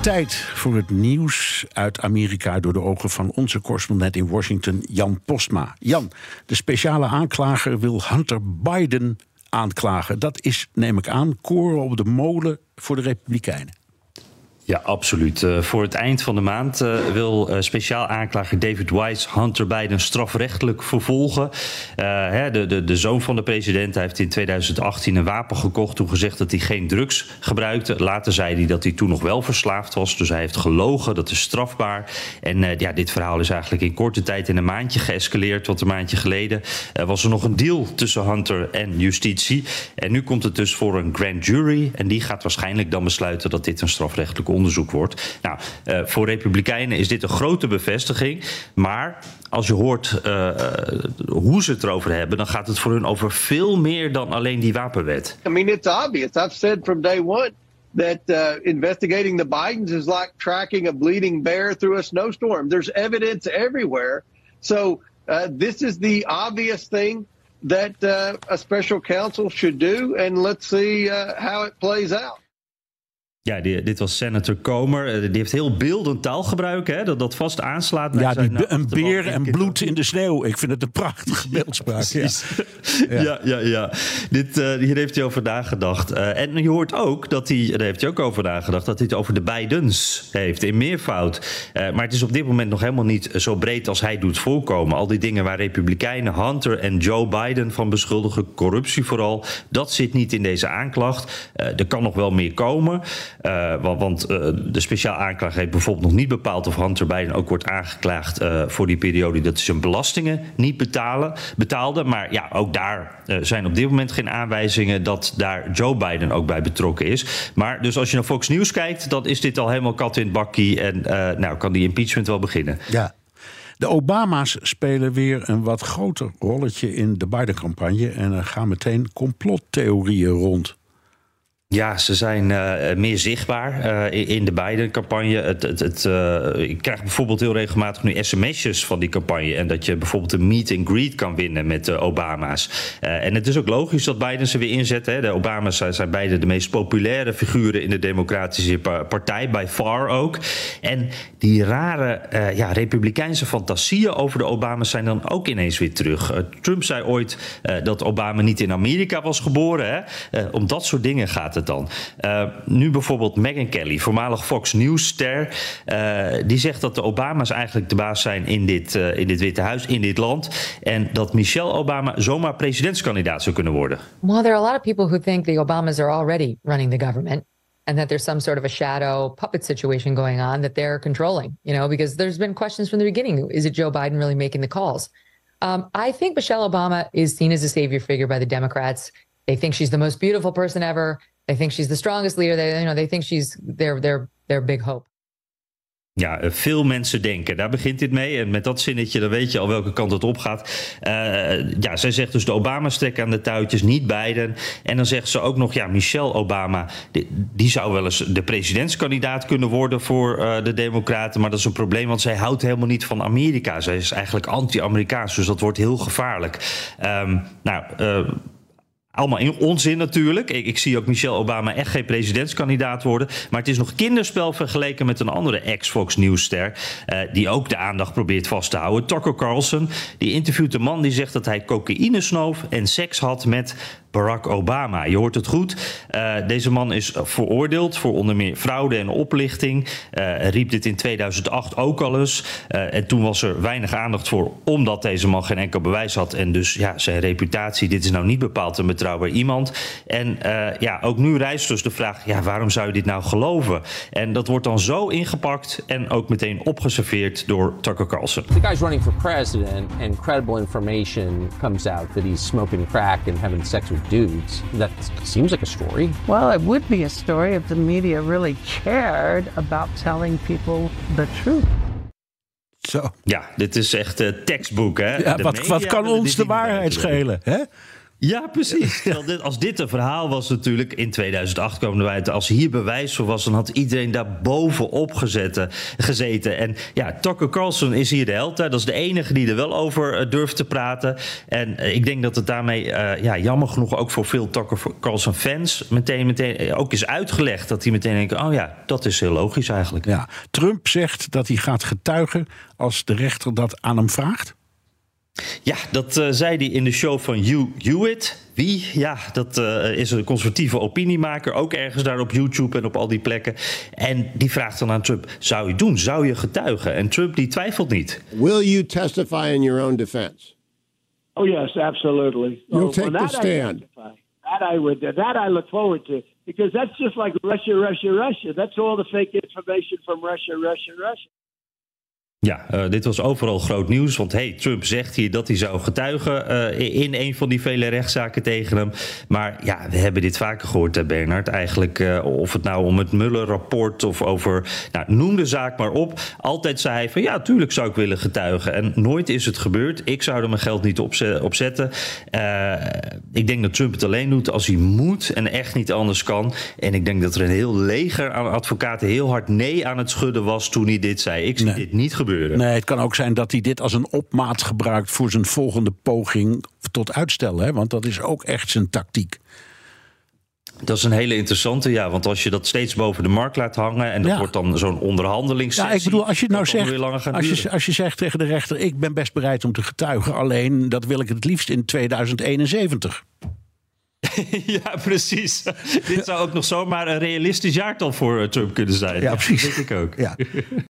Tijd voor het nieuws uit Amerika door de ogen van onze correspondent in Washington, Jan Postma. Jan, de speciale aanklager wil Hunter Biden aanklagen. Dat is, neem ik aan, koren op de molen voor de Republikeinen. Ja, absoluut. Uh, voor het eind van de maand uh, wil uh, speciaal aanklager David Weiss Hunter Biden strafrechtelijk vervolgen. Hè, de, de, de zoon van de president heeft in 2018 een wapen gekocht. Toen gezegd dat hij geen drugs gebruikte. Later zei hij dat hij toen nog wel verslaafd was. Dus hij heeft gelogen. Dat is strafbaar. En ja, dit verhaal is eigenlijk in korte tijd in een maandje geëscaleerd. Want een maandje geleden was er nog een deal tussen Hunter en justitie. En nu komt het dus voor een grand jury. En die gaat waarschijnlijk dan besluiten dat dit een strafrechtelijk onderzoek wordt. Nou, uh, voor Republikeinen is dit een grote bevestiging. Maar als je hoort uh, hoe ze het erover hebben, dan gaat het voor hun over veel meer dan alleen die wapenwet. I mean, it's obvious. I've said from day one that uh, investigating the Bidens is like tracking a bleeding bear through a snowstorm. There's evidence everywhere. So uh, this is the obvious thing that uh, a special counsel should do, and let's see how it plays out. Ja, die, dit was senator Comer. Eh, die heeft heel beeldend taalgebruik, hè, dat dat vast aanslaat. Ja, die, nou, een beer en bloed in de sneeuw. Ik vind het een prachtige beeldspraak. ja. ja, ja, ja. Dit, uh, hier heeft hij over nagedacht. Uh, en je hoort ook dat hij, daar heeft hij ook over nagedacht, dat hij het over de Bidens heeft, in meervoud. Uh, maar het is op dit moment nog helemaal niet zo breed als hij doet voorkomen. Al die dingen waar Republikeinen Hunter en Joe Biden van beschuldigen, corruptie vooral, dat zit niet in deze aanklacht. er kan nog wel meer komen. Uh, want, uh, de speciaal aanklager heeft bijvoorbeeld nog niet bepaald of Hunter Biden ook wordt aangeklaagd uh, voor die periode dat hij zijn belastingen niet betalen, betaalde. Maar ja, ook daar zijn op dit moment geen aanwijzingen dat daar Joe Biden ook bij betrokken is. Maar dus als je naar Fox News kijkt, dan is dit al helemaal kat in het bakkie en nou kan die impeachment wel beginnen. Ja. De Obama's spelen weer een wat groter rolletje in de Biden-campagne en er gaan meteen complottheorieën rond. Ja, ze zijn uh, meer zichtbaar uh, in de Biden-campagne. Het, het, het, uh, ik krijg bijvoorbeeld heel regelmatig nu sms'jes van die campagne. En dat je bijvoorbeeld een meet and greet kan winnen met de Obama's. en het is ook logisch dat Biden ze weer inzet. Hè. De Obama's zijn, zijn beide de meest populaire figuren in de Democratische partij, by far ook. En die rare ja, republikeinse fantasieën over de Obama's zijn dan ook ineens weer terug. Trump zei ooit dat Obama niet in Amerika was geboren. Hè. om dat soort dingen gaat het dan? Uh, nu bijvoorbeeld Megyn Kelly, voormalig Fox News-ster, uh, die zegt dat de Obama's eigenlijk de baas zijn in dit, uh, in dit Witte Huis, in dit land. En dat Michelle Obama zomaar presidentskandidaat zou kunnen worden. Well, there are a lot of people who think the Obamas are already running the government. And that there's some sort of a shadow puppet situation going on that they're controlling, you know, because there's been questions from the beginning. Is it Joe Biden really making the calls? Um, I think Michelle Obama is seen as a savior figure by the Democrats. They think she's the most beautiful person ever. They think she's the strongest leader. They, you know, they think she's their, their, their big hope. Ja, eh, veel mensen denken. Daar begint dit mee. En met dat zinnetje, dan weet je al welke kant het op gaat. Uh, ja, zij zegt dus de Obama strekken aan de touwtjes, niet Biden. En dan zegt ze ook nog, ja, Michelle Obama, die, zou wel eens de presidentskandidaat kunnen worden voor uh, de Democraten. Maar dat is een probleem, want zij houdt helemaal niet van Amerika. Zij is eigenlijk anti-Amerikaans, dus dat wordt heel gevaarlijk. Um, nou, allemaal in onzin natuurlijk. Ik, ik, zie ook Michelle Obama echt geen presidentskandidaat worden. Maar het is nog kinderspel vergeleken met een andere ex-Fox News-ster... Uh, die ook de aandacht probeert vast te houden. Tucker Carlson, die interviewt een man die zegt dat hij cocaïne snoof... en seks had met Barack Obama. Je hoort het goed. Uh, deze man is veroordeeld voor onder meer fraude en oplichting. Uh, riep dit in 2008 ook al eens. Uh, en toen was er weinig aandacht voor, omdat deze man geen enkel bewijs had. En dus ja, zijn reputatie, dit is nou niet bepaald een betrouwbaar iemand. En ja, ook nu rijst dus de vraag, ja, waarom zou je dit nou geloven? En dat wordt dan zo ingepakt en ook meteen opgeserveerd door Tucker Carlson. The guy's running for president and credible information comes out that he's smoking crack and having sex with dudes. That seems like a story. Well, it would be a story if the media really cared about telling people the truth. Zo. Ja, dit is echt uh, tekstboek, hè? Ja, wat, wat kan ons de waarheid schelen? Hè? Ja, precies. Dit- Als dit een verhaal was natuurlijk, in 2008 kwamen wij uit. Als hier bewijs voor was, dan had iedereen daar bovenop gezeten, gezeten. En ja, Tucker Carlson is hier de held. Hè. Dat is de enige die er wel over eh, durft te praten. En eh, ik denk dat het daarmee, eh, ja, jammer genoeg ook voor veel Tucker Carlson fans... meteen, meteen ook is uitgelegd dat die meteen denken... oh ja, dat is heel logisch eigenlijk. Ja. Trump zegt dat hij gaat getuigen als de rechter dat aan hem vraagt. Ja, dat eh, zei hij in de show van Hugh Hewitt. Wie? Ja, dat eh, is een conservatieve opiniemaker. Ook ergens daar op YouTube en op al die plekken. En die vraagt dan aan Trump: zou je het doen? Zou je getuigen? En Trump die twijfelt niet. Will you testify in your own defense? Oh yes, absolutely. You'll oh, take well, the I stand. That I would. That I look forward to because that's just like Russia, Russia, Russia. That's all the fake information from Russia, Russia, Russia. Ja, eh, dit was overal groot nieuws. Want hey, Trump zegt hier dat hij zou getuigen eh, in een van die vele rechtszaken tegen hem. Maar ja, we hebben dit vaker gehoord, Bernard. Eigenlijk, eh, of het nou om het Mueller-rapport of over. Nou, noem de zaak maar op. Altijd zei hij van ja, tuurlijk zou ik willen getuigen. En nooit is het gebeurd. Ik zou er mijn geld niet op, ze- op zetten. Ik denk dat Trump het alleen doet als hij moet en echt niet anders kan. En ik denk dat er een heel leger aan advocaten heel hard nee aan het schudden was toen hij dit zei. Ik zie Nee. dit niet gebeuren. Nee, het kan ook zijn dat hij dit als een opmaat gebruikt voor zijn volgende poging tot uitstel. Hè? Want dat is ook echt zijn tactiek. Dat is een hele interessante, ja. Want als je dat steeds boven de markt laat hangen... en dat Ja. wordt dan zo'n onderhandeling. Ja, ik bedoel, als je het nou zegt, als je, als je zegt tegen de rechter: ik ben best bereid om te getuigen, alleen dat wil ik het liefst in 2071. ja, precies. Dit zou ook nog zomaar een realistisch jaartal voor eh, Trump kunnen zijn. Ja, precies. Dat denk ik ook. Ja.